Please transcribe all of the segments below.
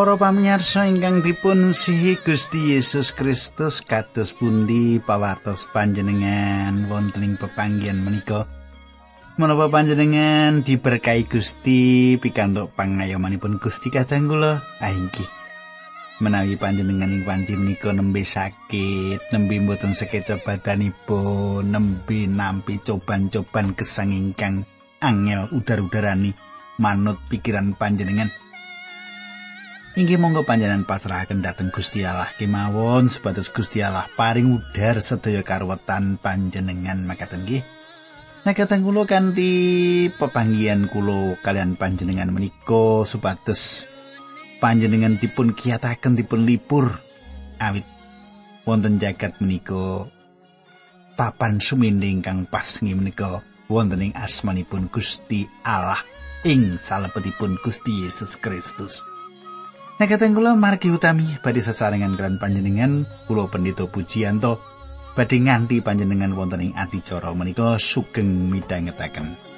Para pamirsa ingkang dipun sihi Gusti Yesus Kristus kados pundi pawartos panjenengan wonten ing pepanggihan menika. Menapa panjenengan diberkahi Gusti pikantuk pangayomanipun Gusti kadang kula? Aingki menawi panjenengan ing panci menika nembe sakit nembe mboten sekeca badanipun nembe nampi coban-coban gesang ingkang angel udar-udarani manut pikiran panjenengan Inggih monggo panjenengan pasrahaken dhateng Gusti Allah kemawon supados Gusti Allah paring udar sedaya karwetan panjenengan makaten nggih. Makaten kula kanthi pepanggihan kula kalian panjenengan menika supados panjenengan dipun kiyataken dipun libur awit wonten jagat menika papan suminding kang pas nggih menika wonten ing asmanipun Gusti Allah ing salebetipun Gusti Yesus Kristus. Nekaten kula margi utami badhe sesarengan kan panjenengan kula pendito pujianto badhe nganti panjenengan wonten ing adicara menika sugeng midhangetaken.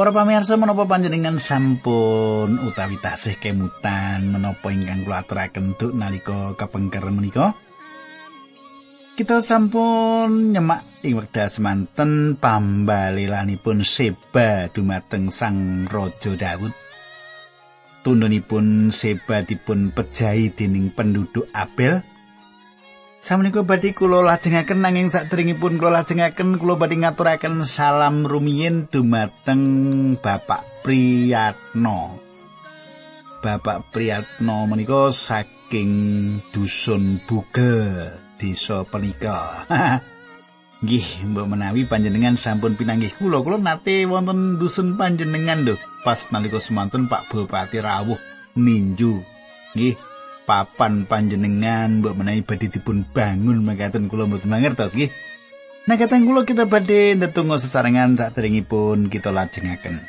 Para pamirsa menapa panjenengan sampun utawi tasih kemutan menapa ingkang kula aturaken duk nalika kepengker menika? Kita sampun nyemak ing wekdal semanten pambalilanipun Seba dumateng Sang Raja Daud. Tundunipun Seba dipun pejahi dening penduduk Abel Sameneika badhe kula lajengaken nanging sadèrèngipun kula lajengaken kula badhe ngaturaken salam rumiyin dumateng Bapak Priyatno. Bapak Priyatno menika saking dusun Buge, desa Penika. Nggih, mbok menawi panjenengan sampun pinanggih kula, kula nate wonten dusun panjenengan lho, pas nalika semanten Pak Bupati rawuh ninju. Nggih, papan panjenengan mbok menawi badhe dipun bangun mekaten kula mboten mangertos nggih. Nah kateng kula kita badhe ndedonga sesarengan saderengipun kita lajengaken.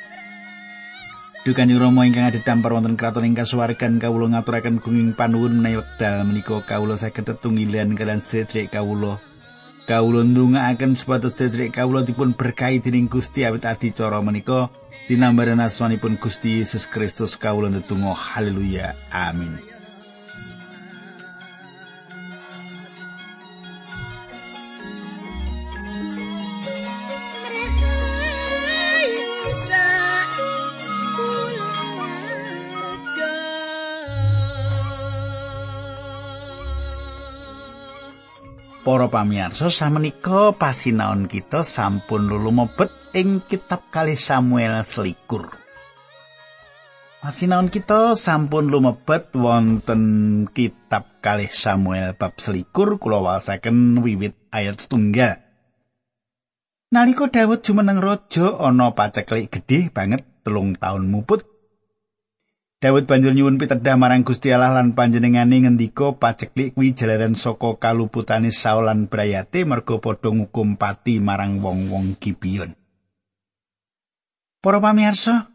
Duh Kanjeng Rama ingkang ada dampar wonten kraton ing kasuwargan kawula ngaturaken gunging panuwun menawi wekdal menika kawula saged tetunggilan kalian sedherek kawula. Kawula ndongaaken supados sedherek kawula dipun berkahi dening Gusti awit adicara menika dinambaran asmanipun Gusti Yesus Kristus kawula ndedonga haleluya amin. Para pamirsa samenika pasinaon kita sampun lulumebet ing kitab kali Samuel selikur. Pasinaon kita sampun lumebet wonten kitab kali Samuel bab selikur kula wasaken wiwit ayat setunggal. Nalika Daud jumeneng raja ana paceklik gedhe banget telung taun muput Daud banjur nyuwun pitedah marang Gusti Allah lan panjenengane ngendika paceklik kuwi jalaran saka kaluputane Saul lan Brayate merga padha ngukum pati marang wong-wong Gibeon. Para pamirsa,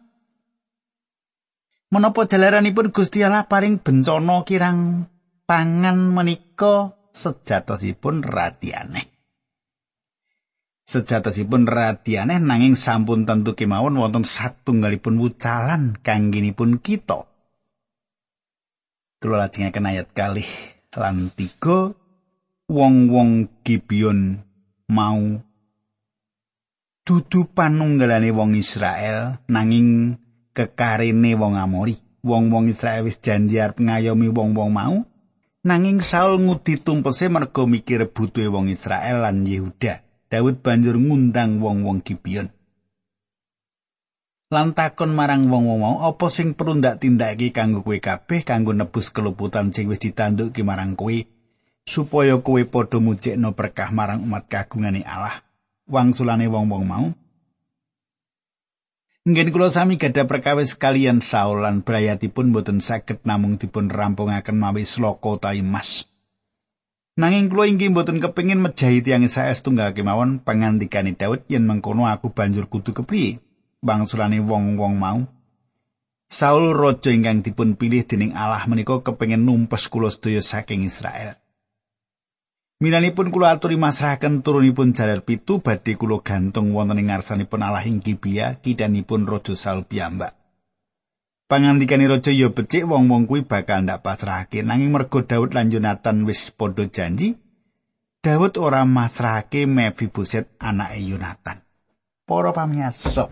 menapa jalaranipun Gusti Allah paring bencana kirang pangan menika sejatosipun radi aneh. Sejatosipun radi aneh nanging sampun tentu kemawon wonten satunggalipun wucalan kangginipun kita. Kula lajengaken ayat kalih lan tiga wong-wong Gibeon mau dudu panunggalane wong Israel nanging kekarene wong Amori. Wong-wong Israel wis janji arep ngayomi wong-wong mau nanging Saul ngudi tumpese merga mikir butuhe wong Israel lan Yehuda. Daud banjur ngundang wong-wong Gibeon. Lan takon marang wong-wong mau, apa sing perlu ndak tindakake kanggo kowe kabeh kanggo nebus keluputan sing wis ditanduki marang kowe supaya kowe padha mujekno berkah marang umat kagungane Allah. Wangsulane wong-wong mau. Ngen kula sami gadah perkawis kalian Saul lan brayatipun boten saged namung dipun rampungaken mawi sloka utawi mas. Nanging kula inggih mboten kepengin mejahi tiyang Israel tunggal kemawon pangandikane Daud yen mengkono aku banjur kudu kepriye bangsulane wong-wong mau Saul raja ingkang dipun pilih dening Allah menika kepengin numpes kula sedaya saking Israel. Minanipun kula aturi masrahaken turunipun jalar pitu badhe kula gantung wonten ing ngarsanipun Allah ing Gibea kidanipun raja Saul piyambak. Pangandikane raja ya becik wong-wong kuwi bakal ndak pasrahake nanging mergo Daud lan Yonatan wis padha janji Daud ora masrahake Mephiboset anake Yonatan. Para pamirsa.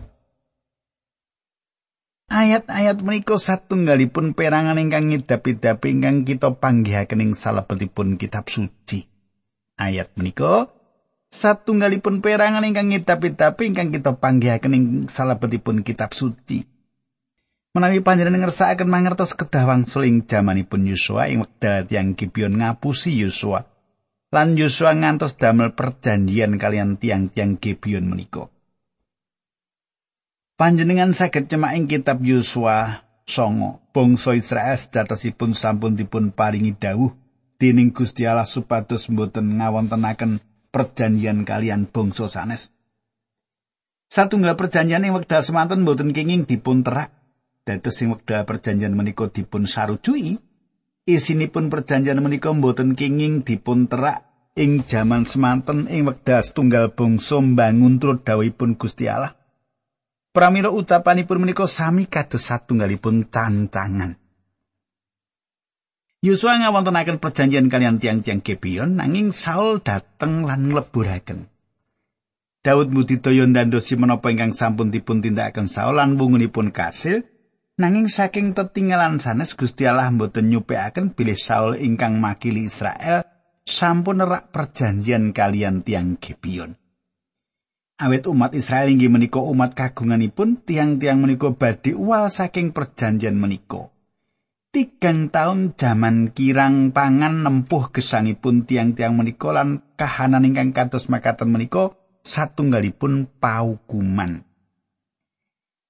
Ayat-ayat menika satunggalipun perangan ingkang ngidapi-dapi ingkang kita panggihaken ing salebetipun kitab suci. ayat menika satunggalipun perangan ingkang ngidapi-dapi ingkang kita panggihaken ing salebetipun kitab suci. Menawi panjenengan ngersakaken mangertos kedah wangsul ing jamanipun Yosua ing wekdal tiyang Gibeon ngapusi Yosua. Lan Yosua ngantos damel perjanjian kalian tiang-tiang Gibeon menika. Panjenengan saged cemak ing kitab Yosua songo. Bangsa Israel sejatosipun sampun dipun paringi dawuh dening Gusti Allah supados mboten ngawontenaken perjanjian kalian bangsa sanes. Satunggal perjanjian ing wekdal semanten mboten kenging dipun terak. Dados ing wekdal perjanjian menika dipun sarujui, isinipun perjanjian menika mboten kenging dipun terak ing jaman semanten ing wekdal setunggal bangsa mbangun turut dawuhipun Gusti Allah. Pramila ucapanipun menika sami kados satunggalipun cancangan. Yosua ngawontenaken perjanjian kalian tiang-tiang Gibeon nanging Saul dateng lan ngleburaken. Daud mudidaya ndandosi menapa ingkang sampun dipun tindakaken Saul lan wungunipun kasil nanging saking tetinggalan sanes Gusti Allah mboten nyupekaken bilih Saul ingkang makili Israel sampun nerak perjanjian kalian tiang Gibeon. Awit umat Israel inggih menika umat kagunganipun tiang-tiang menika badhe uwal saking perjanjian menika. tigang taun jaman kirang pangan nempuh gesangipun tiang-tiang menika lan kahanan ingkang kados makaten menika satunggalipun paukuman.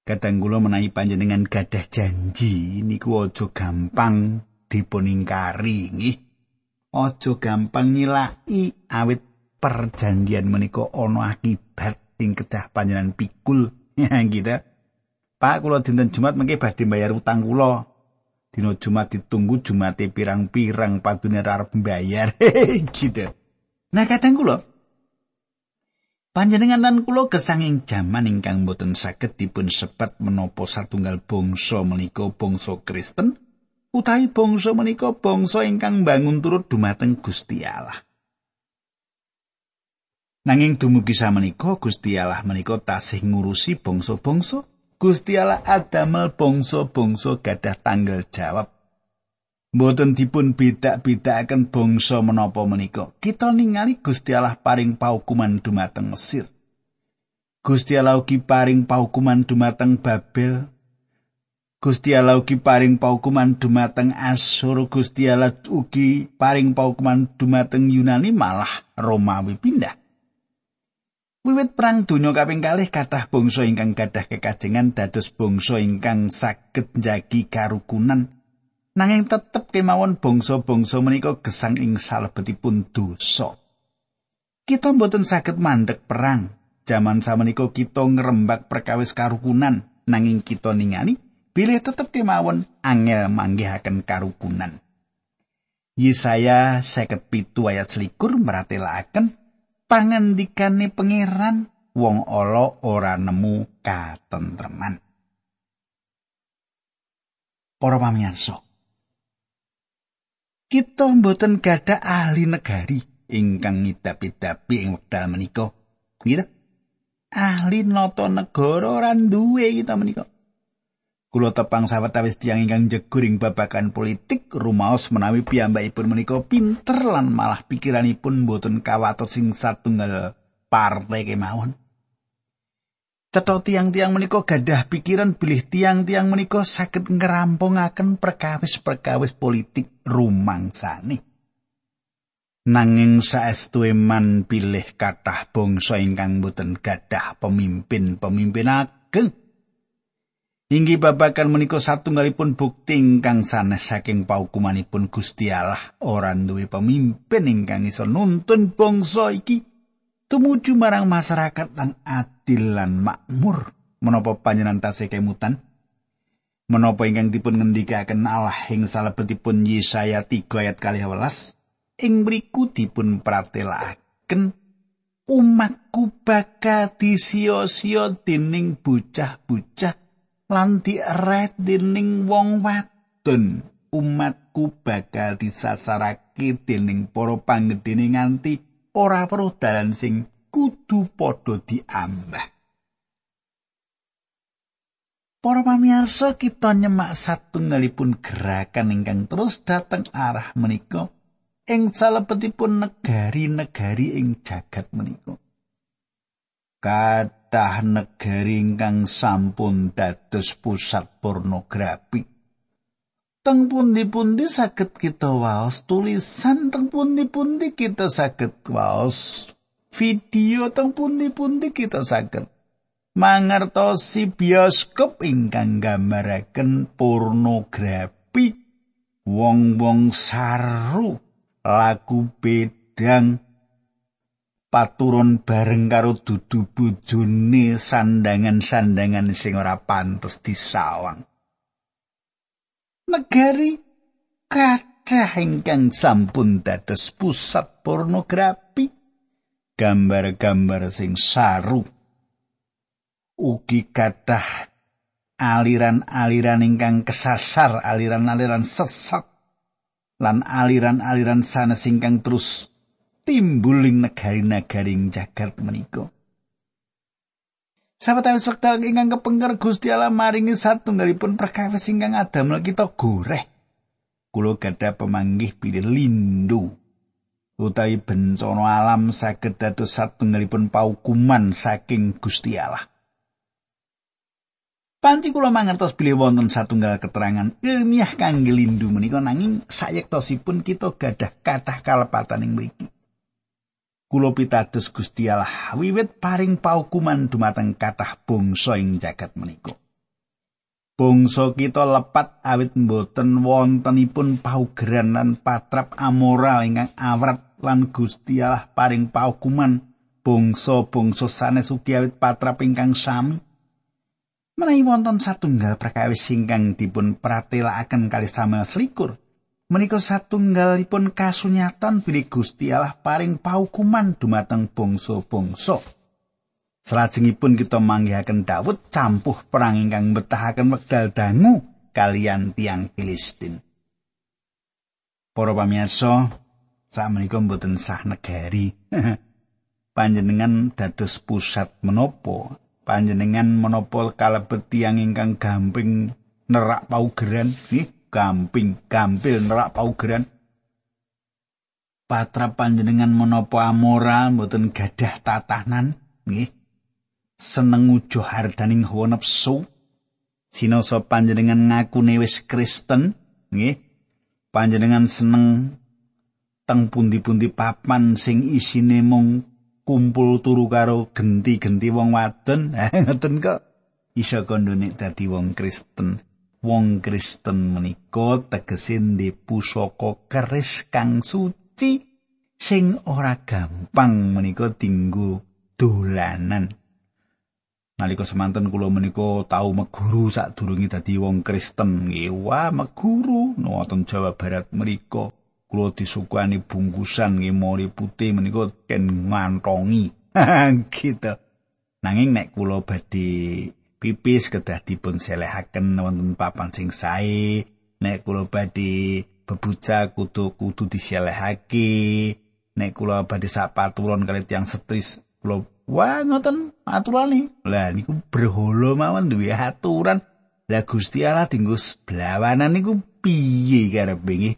Kadang kula menawi panjenengan gadah janji niku aja gampang dipun ingkari nggih. Aja gampang ngilaki awit perjanjian menika ana akibat ing kedah panjenengan pikul gitu. Pak kula dinten Jumat mengke badhe bayar utang kula. dina Jumat ditunggu Jumate pirang-pirang padune arep mbayar gitu. Nah kadang kula panjenengan lan kula gesanging jaman ingkang boten saged dipun sebat menapa satunggal bangsa menika bangsa Kristen utawi bangsa menika bangsa ingkang bangun turut dumateng Gusti Allah. Nanging dumugi samenika Gusti Allah menika tasih ngurusi bangsa-bangsa Gusti Allah adamel bangsa-bangsa gadah tanggal jawab. Mboten dipun bedak-bedakaken bangsa menapa menika. Kita ningali Gusti Allah paring paukuman dumateng Mesir. Gusti Allah ugi paring paukuman dumateng Babel. Gusti Allah ugi paring paukuman dumateng Asur. Gusti Allah ugi paring paukuman dumateng Yunani malah Romawi pindah. Wiwit perang donya kaping kalih kathah bangsa ingkang gadah kekajengan dados bangsa ingkang saged njagi karukunan nanging tetep kemawon bangsa-bangsa menika gesang ing salebetipun dosa. Kita mboten saged mandek perang. Jaman samenika kita ngrembak perkawis karukunan nanging kita ningani bilih tetep kemawon angel manggihaken karukunan. Yesaya 57 ayat selikur meratelaken pangandikane pangeran wong ala ora nemu katentreman. Para pamirsa. Kita mboten gadah ahli negari ingkang ngidapi-dapi ing wekdal menika. Gitu? Ahli nata negara ora duwe kita menika. Kula tepang sawetawis tiyang ingkang jeguring babagan politik rumaos menawi piyambakipun menika pinter lan malah pikiranipun boten kawatos sing satunggal partai kemawon. Cetha tiang-tiang menika gadah pikiran bilih tiang-tiang menika saged ngerampungaken perkawis-perkawis politik rumangsane. Nanging saestu eman pilih kathah bangsa ingkang boten gadah pemimpin-pemimpin ageng. Inggih babakan menika satunggalipun bukti ingkang sanes saking paukumanipun Gusti Allah ora duwe pemimpin ingkang iso nuntun bangsa iki tumuju marang masyarakat lan adil lan makmur. Menapa panjenengan tasih kemutan? Menapa ingkang dipun ngendikaken Allah ing salebetipun Yesaya 3 ayat 12 ing mriku dipun pratelakaken umatku bakal disia-sia dening bocah-bocah lan dieret dening wong wadon. Umatku bakal disasarake dening para panggedene nganti ora perlu dalan sing kudu padha diambah Para pamirsa kita nyemak satunggalipun gerakan ingkang terus dateng arah menika ing salebetipun negari-negari ing jagat menika. Kathah negari ingkang sampun dados pusat pornografi. Teng pundi-pundi saged kita waos tulisan teng pundi-pundi kita saged waos video teng pundi-pundi kita saged. Mangertosi bioskop ingkang gambaraken pornografi wong-wong saru lagu bedang paturon bareng karo dudu bojone sandangan-sandangan sing ora pantes disawang negari kathah ingkang sampun dados pusat pornografi gambar-gambar sing saru ugi kathah aliran-aliran ingkang kesasar, aliran-aliran sesat lan aliran-aliran sanes ingkang terus timbul ing negari-negari jagat menika. Sawetawis wekdal ingkang kepengker Gusti Allah maringi satunggalipun perkawis ingkang adamel kita goreh. Kulo gadah pemanggih pilih lindu. Utawi bencana alam saged dados satunggalipun paukuman saking Gusti Allah. Panci kula mangertos bilih wonten satunggal keterangan ilmiah kangge lindu menika nanging sayektosipun kita gadah kathah kalepatan ing mriki. Kula pitados Gusti Allah wiwit paring paukuman dumateng kathah bangsa ing jagat menika. Bangsa kita lepat awit mboten wontenipun paugeran lan patrap amoral ingkang awrat lan Gusti Allah paring paukuman bangsa-bangsa sanes ugi awit patrap ingkang sami. menawi wonten satunggal perkawis ingkang dipun pratelakaken kali Samuel selikur menika satunggalipun kasunyatan bilih Gusti Allah paring paukuman dumateng bangsa-bangsa. Salajengipun kita manggihaken Daud campuh perang ingkang betahaken wekdal dangu kalian tiang Filistin. Para pamirsa sakmenika mboten sah negari. Panjenengan dados pusat menopo? Panjenengan menapa kalebet tiyang ingkang gamping nerak paugeran? Nggih gamping gampil nerak paugeran. Patra panjenengan menapa amoral mboten gadah tatanan? Nggih. Seneng ujo hardaning hawa nafsu sinoso panjenengan ngakune wis Kristen. Nggih. Panjenengan seneng teng pundi-pundi papan sing isine mung kumpul turu karo genti-genti wong wadon. Ngoten kok. Iso kandhane dadi wong Kristen wong Kristen menika tegese ndi pusaka keris kang suci sing ora gampang menika dinggo dolanan. Nalika semanten kula menika tau meguru sadurunge dadi wong Kristen nggih. Wah meguru! Wonten Jawa Barat menika kula disukani bungkusan ngemori putih menika ken ngantongi gitu. Nanging nek kula badhe pipis kedah dipun selehaken wonten papan sing sae. Nek kula badhe bebuca kudu kudu diselehake. Nek kula badhe sapaturon kali tiyang setris kula wah ngoten aturane lah niku berhala mawon duwe aturan. Lah Gusti Allah dinggo blawanan niku piye karepe nggih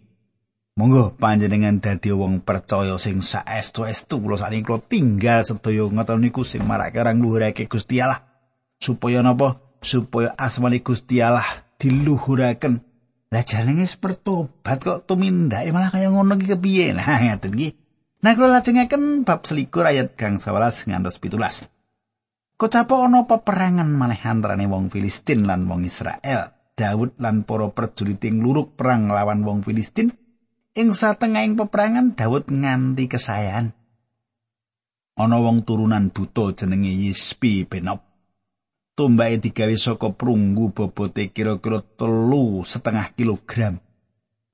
Monggo panjenengan dadi wong percaya sing saestu-estu kula sakniki kula tinggal sedaya ngoten niku sing marake orang luhurake Gusti Allah supaya napa supaya asmane Gusti Allah diluhuraken lah jenenge bertobat kok tumindake malah kaya ngono iki kepiye nah ngaten iki nah kula lajengaken bab selikur ayat kang 11 ngantos 17 Kocapa ana peperangan maneh antarane wong Filistin lan wong Israel. Daud lan para prajurit luruk perang lawan wong Filistin Ing satengahing peperangan Daud nganti kesayan. Ana wong turunan buta jenenge Yispi Benob. Tumbake digawe saka prunggu bobote kira-kira telu setengah kilogram.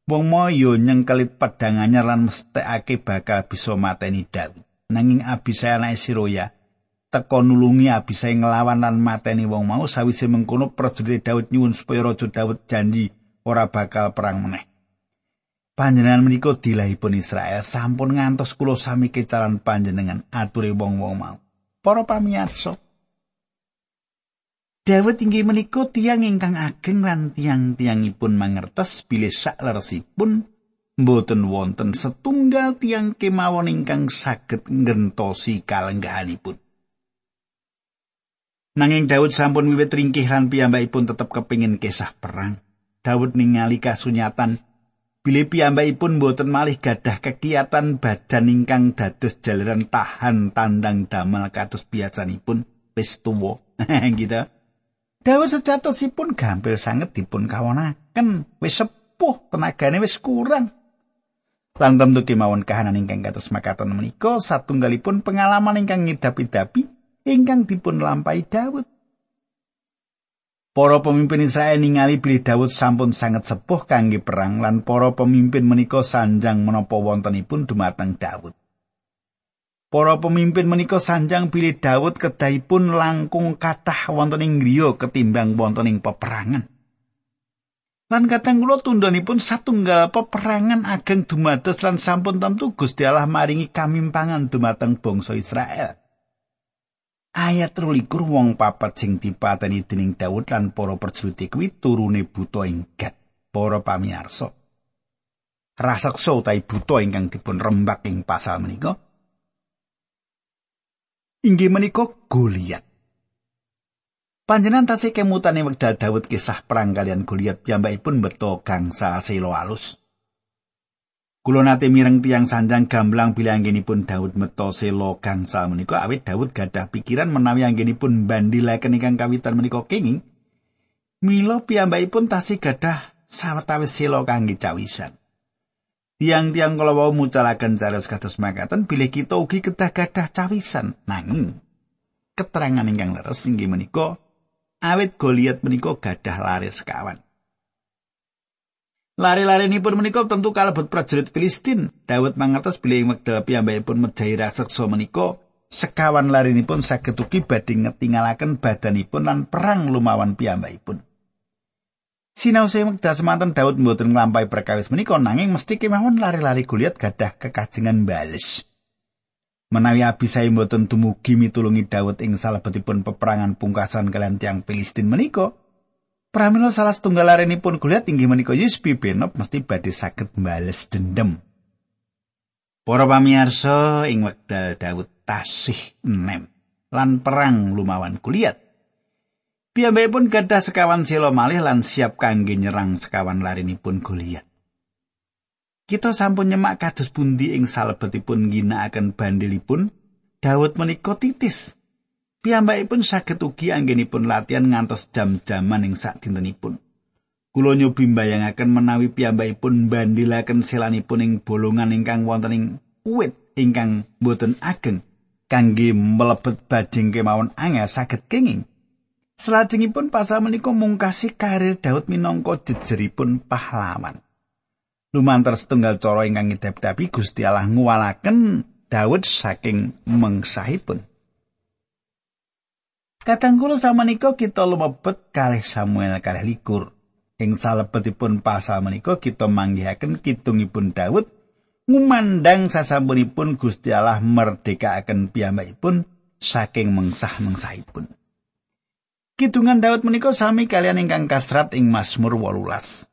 Wong mau yo nyengkelit pedang anyar lan mesthekake bakal bisa mateni Daud. Nanging Abisai anake Siroya teka nulungi Abisai nglawan lan mateni wong mau sawise mengkono prajurit Daud nyuwun supaya Raja Daud janji ora bakal perang meneh. Panjenengan menika dilahipun Israel sampun ngantos kula sami kecalan panjenengan ature wong-wong mau. Para pamirsa, Dawet inggih menika tiang ingkang ageng lan tiang-tiangipun mangertes bilih sakleresipun mboten wonten setunggal tiang kemawon ingkang saged ngentosi kalenggahanipun. Nanging Daud sampun wiwit ringkih lan piyambakipun tetep kepingin kisah perang. Daud ningali kasunyatan bilih piyambakipun mboten malih gadah kegiatan badan ingkang dados jaliran tahan tandang damel kados biasanipun wis tuwa. gitu. Dawa sejatosipun gampil sanget dipun kawonaken, wis sepuh tenagane wis kurang. Lan tentu kemawon kahanan ingkang kados makaten menika satunggalipun pengalaman ingkang ngidapi-dapi ingkang dipun lampahi Daud. Para pemimpin Israel ningali bilih Daud sampun sangat sepuh kangge perang lan para pemimpin menika sanjang menapa wontenipun dumateng Daud. Para pemimpin menika sanjang pilih Daud kedahipun langkung kathah wonten ing griya ketimbang wonten ing peperangan. Lan kateng kula tundhonipun satunggal peperangan ageng dumados lan sampun tentu Gusti Allah maringi kamimpangan dumateng bangsa Israel. Ayat 23 wong papat sing dipateni dening Daud lan para prajurit kuwi turune buta ing Gat. Para pamirsa. Raseksa utawi buta ingkang dipun rembak ing pasal menika inggih menika Goliat. Panjenan tasih kemutane wekdal Daud kisah perang kalian Goliat piyambakipun beto gangsa selo alus. Kulo nate mireng tiang sanjang gamblang bila anggenipun Daud meto selo gangsa menika awit Daud gadah pikiran menawi anggenipun bandilaken ingkang kawitan menika kenging. Milo piyambakipun tasih gadah sawetawis selo kangge cawisan. Tiang-tiang kalau mau mucalaken cariyos kados makaten bilih kita ugi kedah gadah cawisan nanging keterangan ingkang leres inggih menika awit Goliat menika gadah lari sekawan. Lari-lari ini pun menika tentu kalebet prajurit Filistin. Daud mangertos bilih wekdal piyambakipun mejahi raseksa menika sekawan lari ini pun saged ugi badhe ngetingalaken badanipun lan perang lumawan piyambakipun. Sinau sing wekdal semanten Daud mboten nglampahi perkawis menika nanging mesti kemawon lari-lari Goliat gadah kekajengan bales. Menawi Abisai mboten dumugi mitulungi Daud ing salebetipun peperangan pungkasan kalian tiang Filistin menika, pramila salah setunggal larenipun Goliat inggih menika Yusbi Benob mesti badhe saged bales dendam. Para pamirsa ing wekdal Daud tasih enem lan perang lumawan Goliat. Piyambakipun gadah sekawan silo malih lan siap kangge nyerang sekawan larinipun Goliat. Kita sampun nyemak kados bundi ing salebetipun ginakaken bandilipun Daud menika titis. Piyambakipun saged ugi anggenipun latihan ngantos jam-jaman ing sak dintenipun. Kula nyobi mbayangaken menawi piyambakipun bandilaken selanipun ing bolongan ingkang wonten ing uwit ingkang boten ageng kangge mlebet bading kemawon angel saged kenging. Salajengipun pasal menika mungkasi karir Daud minangka jejeripun pahlawan. Lumantar setunggal cara ingkang ngidap-dapi Gusti Allah nguwalaken Daud saking mengsahipun. Kadang kula samenika kita lumebet kalih Samuel kalih likur. Ing salebetipun pasal menika kita manggihaken kidungipun Daud ngumandang sasampunipun Gusti Allah merdekaaken piyambakipun saking mengsah-mengsahipun. Kidungan Daud menika sami kalian ingkang kasrat ing Mazmur 18.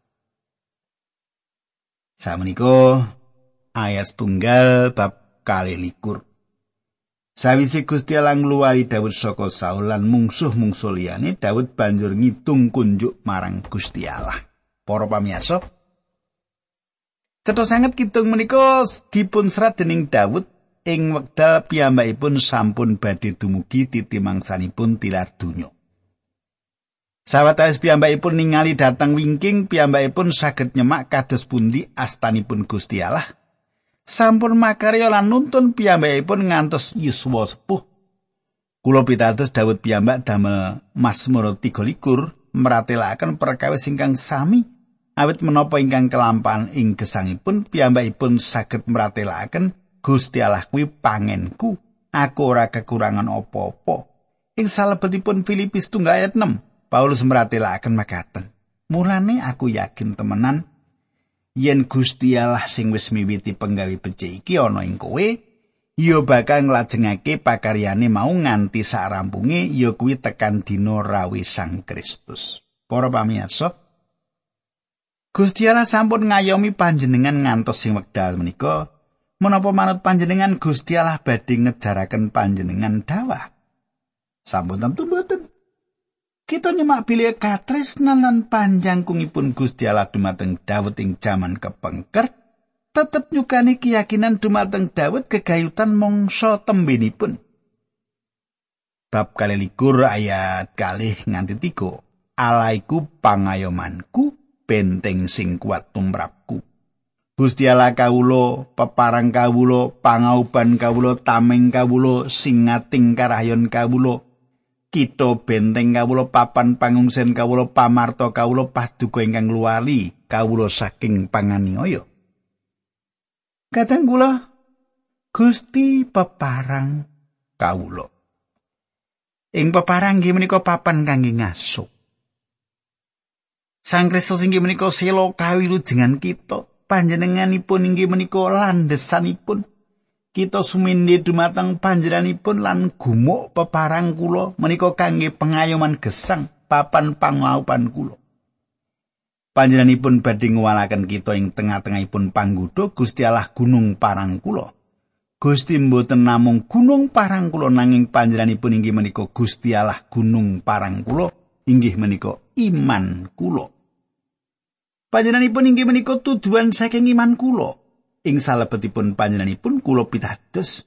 Samenika ayat tunggal bab kali likur. Sawise Gusti Allah ngluwari Daud saka Saul lan mungsuh-mungsuh liyane, Daud banjur ngitung kunjuk marang Gusti Allah. Para pamirsa, Cetha sanget kitung menika dipun serat dening Daud ing wekdal piyambakipun sampun badhe dumugi titimangsanipun tilar donya. Sawetawis piyambakipun ningali datang wingking piyambakipun saged nyemak kados pundi astanipun Gusti Allah. Sampun makarya lan nuntun piyambakipun ngantos yuswa sepuh. Kula pitados Daud piyambak damel Mazmur 33 meratelaken perkawis ingkang sami awit menapa ingkang kelampahan ing gesangipun piyambakipun saged meratelaken Gusti Allah kuwi pangenku aku ora kekurangan apa-apa ing salebetipun Filipus tunggal ayat 6 Paulus meratelaken makaten mulane aku yakin temenan yen Gusti Allah sing wis miwiti penggawe becik iki ana ing kowe ya bakal nglajengake pakaryane mau nganti sarampunge ya kuwi tekan dina rawi Sang Kristus. Para pamirsa, Gusti Allah sampun ngayomi panjenengan ngantos sing wekdal menika. Menapa manut panjenengan Gusti Allah badhe ngejaraken panjenengan dawah? Sampun tentu mboten. Kita nyemak bilih katresnan lan panjangkungipun Gusti Allah dumateng Daud ing jaman kepengker tetep nyukani keyakinan dumateng Daud kegayutan mongso tembinipun. Bab kali likur ayat kalih nganti tiga. Alaiku pangayomanku, benteng sing kuat tumrapku. Gusti Allah kawulo, peparang kawulo, pangauban kawulo, tameng kawulo, singating karayon kawulo, kita benteng kawulo, papan pangungsen kawulo, pamarto kawulo, paduka ingkang luwali, kawulo saking panganiaya. Kadang kula Gusti peparang kawula. Ing peparang nggih menika papan kangge ngasuh. Sang Kristus inggih menika sila kawilujengan kita. Panjenenganipun inggih menika landhesanipun. Kita sumindhi dumateng panjenenganipun lan gumuk peparang kula menika kangge pengayoman gesang papan pangaupan kula. Panjenenganipun badhe ngwalaken kita ing tengah-tengahipun panggudo Gusti Allah gunung parang kula. Gusti mboten namung gunung parang kula nanging panjenenganipun inggih menika Gusti Allah gunung parang kula inggih menika iman kula. Panjenenganipun inggih menika tujuan saking iman kula. Ing salebetipun panjenenganipun kula pitados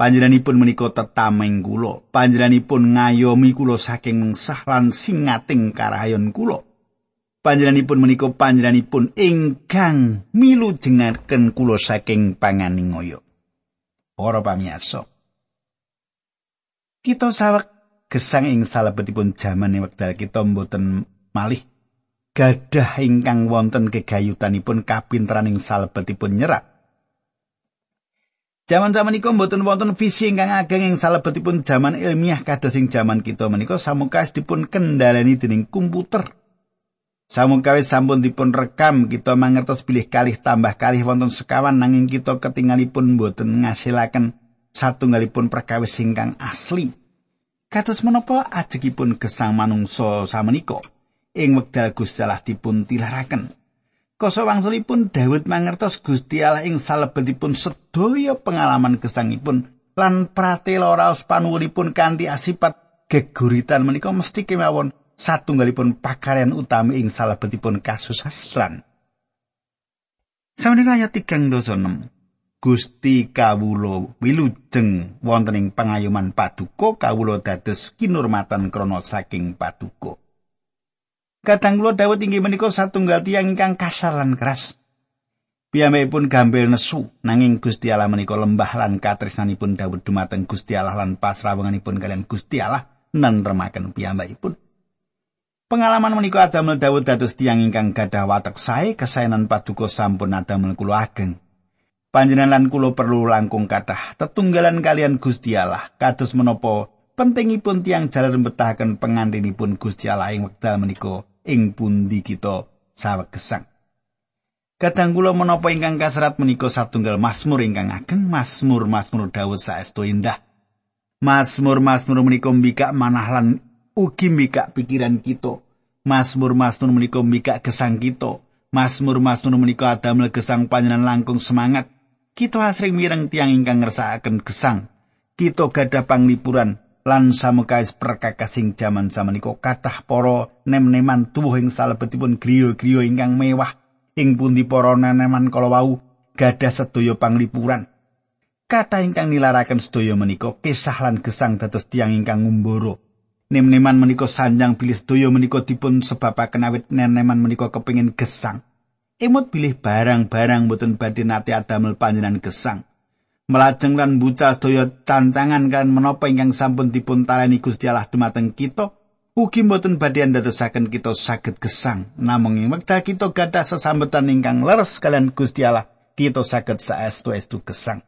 Panjenenganipun menika tetameng kula, panjenenganipun ngayomi kula saking mengsah lan singating karahayon kula. panjenenganipun menika panjenenganipun ingkang milu jengaken kula saking panganing ngoyo. Para pamirsa. Kita sawek gesang ing salebetipun jaman wekdal kita mboten malih gadah ingkang wonten kegayutanipun kapinteran ing salebetipun nyerat. Jaman-jaman iku mboten wonten visi ingkang ageng ing salebetipun jaman ilmiah kados ing jaman kita menika samukas dipun kendhaleni dening komputer. Samungkawe sampun dipun rekam kita mangertos bilih kalih tambah kalih wonten sekawan nanging kita ketinggalipun boten ngasilaken satunggalipun perkawis ingkang asli. Kados menapa ajegipun gesang manungsa samenika ing wekdal Gusti Allah dipun tilaraken. Koso wangsulipun Daud mangertos Gusti Allah ing salebetipun sedaya pengalaman gesangipun lan pratela raos panuwunipun kanthi asipat geguritan menika mesti kemawon satunggalipun pakaryan utami ing salebetipun kasusastran. Sameneika ayat 3 Gusti kawulo wilujeng wonten ing pangayuman paduka kawulo dados kinurmatan krana saking paduka. Kadang kula Daud inggih menika satunggal tiyang ingkang kasar lan keras. Piyambakipun gambil nesu nanging Gusti Allah menika lembah lan katresnanipun Daud dumateng Gusti Allah lan pasrawanganipun kalian Gusti Allah nentremaken piyambakipun. Pengalaman menika Adam Daud dados tiyang ingkang gadah watek sae kesaenan paduka sampun Adam kula ageng. Panjenengan lan kula perlu langkung kathah tetunggalan kalian Gusti Allah kados menapa pentingipun tiang jalan betahaken pengantinipun Gusti Allah ing wekdal menika ing pundi kita sawegesang. Kadang kula menapa ingkang kaserat menika satunggal Mazmur ingkang ageng Mazmur Mazmur Daud saestu indah. Mazmur Mazmur menika mbikak manah lan ugi mikak pikiran kita. Masmur-masmur menika mikak gesang kita. Masmur-masmur menika adamel gesang panjenengan langkung semangat. Kita asring mireng tiang ingkang ngersakaken gesang. Kita gadah panglipuran lan samukais perkakasing jaman samenika kathah para nem-neman tuwuh salebetipun griya-griya ingkang mewah ing pundi para neneman kala wau gadah sedaya panglipuran. Kata ingkang nilaraken sedaya menika kisah lan gesang dados tiang ingkang ngumbara Nem-neman menika sanjang bilih sedaya menika dipun sebabaken awit neneman menika kepingin gesang. Emut bilih barang-barang boten badhe nate adamel panjenengan gesang. melajeng lan buca sedaya tantangan kan menapa ingkang sampun dipun taleni Gusti Allah dumateng kita ugi mboten badhe ndadosaken kita saged gesang. Namung ing wekdal kita gadah sesambetan ingkang leres kalian Gusti Allah kita saged saestu-estu gesang.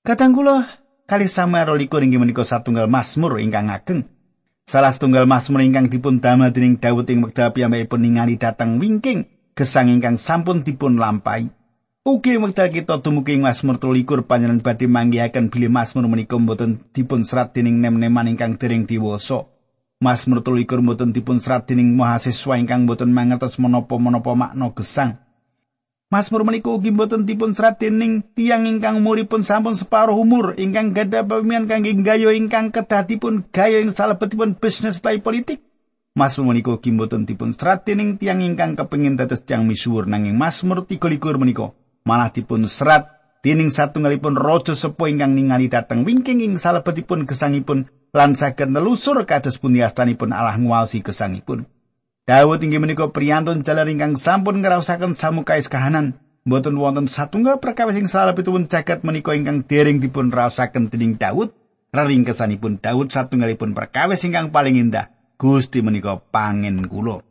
Kadang kula kali Samuel likur inggih menika satunggal Mazmur ingkang ageng. Salah setunggal Mazmur ingkang dipun damel dening Daud ing wekdal piyambakipun ningali dateng wingking gesang ingkang sampun dipun lampahi. Ugi wekdal kita dumugi Mazmur 23 panjenengan badhe manggihaken bilih Mazmur menika mboten dipun serat dening nem-neman ingkang dereng diwasa. Mazmur 23 mboten dipun serat dening mahasiswa ingkang mboten mangertos menapa-menapa makna gesang. Mazmur menika ugi mboten dipun serat dening tiyang ingkang umuripun sampun separuh umur ingkang gadah pemian kangge gayo ingkang kedah dipun gayo ing salebetipun bisnis utawi politik. Mazmur menika ugi mboten dipun serat dening tiyang ingkang kepengin dados tiyang misuwur nanging Mazmur 23 menika malah dipun serat dening satunggalipun raja sepuh ingkang ningali dateng wingking ing salebetipun gesangipun lan saged nelusur kados pundi astanipun Allah nguwasi gesangipun. Dawud inggih menika priyantun jalar ingkang sampun ngraosaken samukais kahanan. Mboten wonten satunggal perkawis ing salebetipun jagat menika ingkang dereng dipun raosaken dening Daud. Raringkesanipun Daud satunggalipun perkawis ingkang paling indah. Gusti menika pangen kula.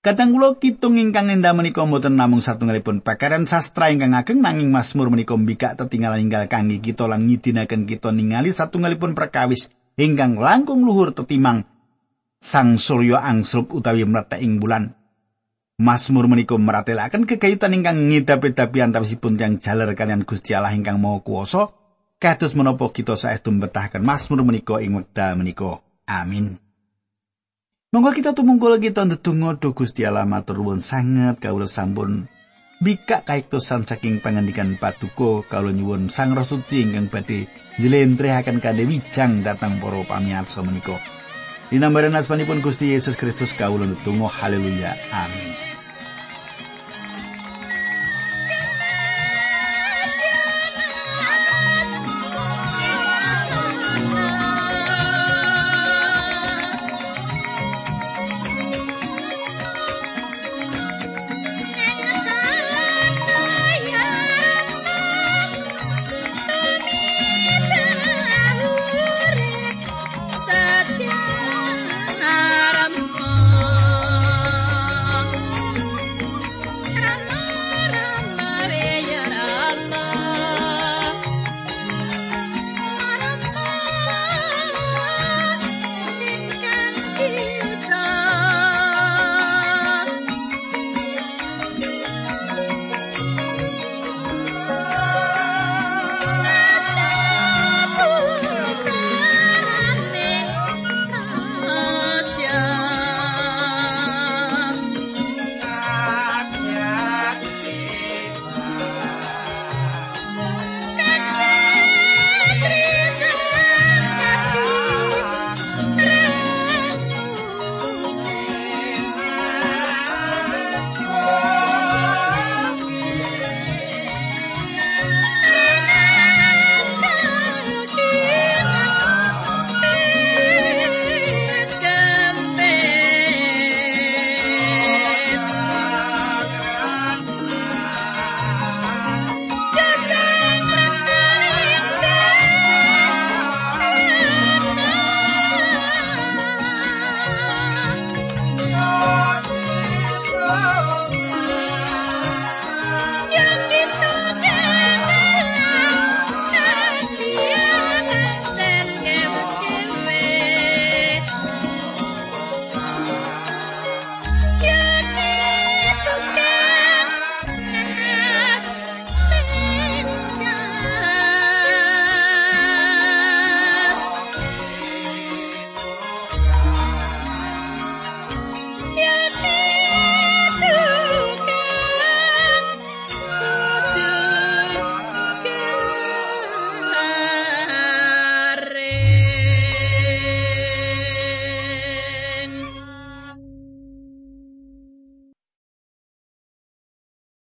Kadang kula kitung ingkang endah menika mboten namung satunggalipun pakaran sastra ingkang ageng nanging Mazmur menika mbikak tetinggalan inggal kangge kita lan ngidinaken kita ningali satunggalipun perkawis ingkang langkung luhur tetimang Sang Surya angsrup utawi mlethek ing bulan. Mazmur menika meratelaken kekayutan ingkang ngidapi-dapi antawisipun tiyang jaler kalian Gusti Allah ingkang Maha Kuwasa kados menapa kita saestu mbetahaken Mazmur menika ing wekdal menika. Amin. Monggo kita tumungkul kita ndedonga do Gusti Allah matur nuwun sanget kawula sampun bika kaiktosan saking pangandikan patuko kalau nyuwun Sang Roh Suci ingkang badhe njlentrehaken kandhe wijang datang para pamirsa menika. Dinambaran asmanipun Gusti Yesus Kristus kawula ndedonga haleluya. Amin.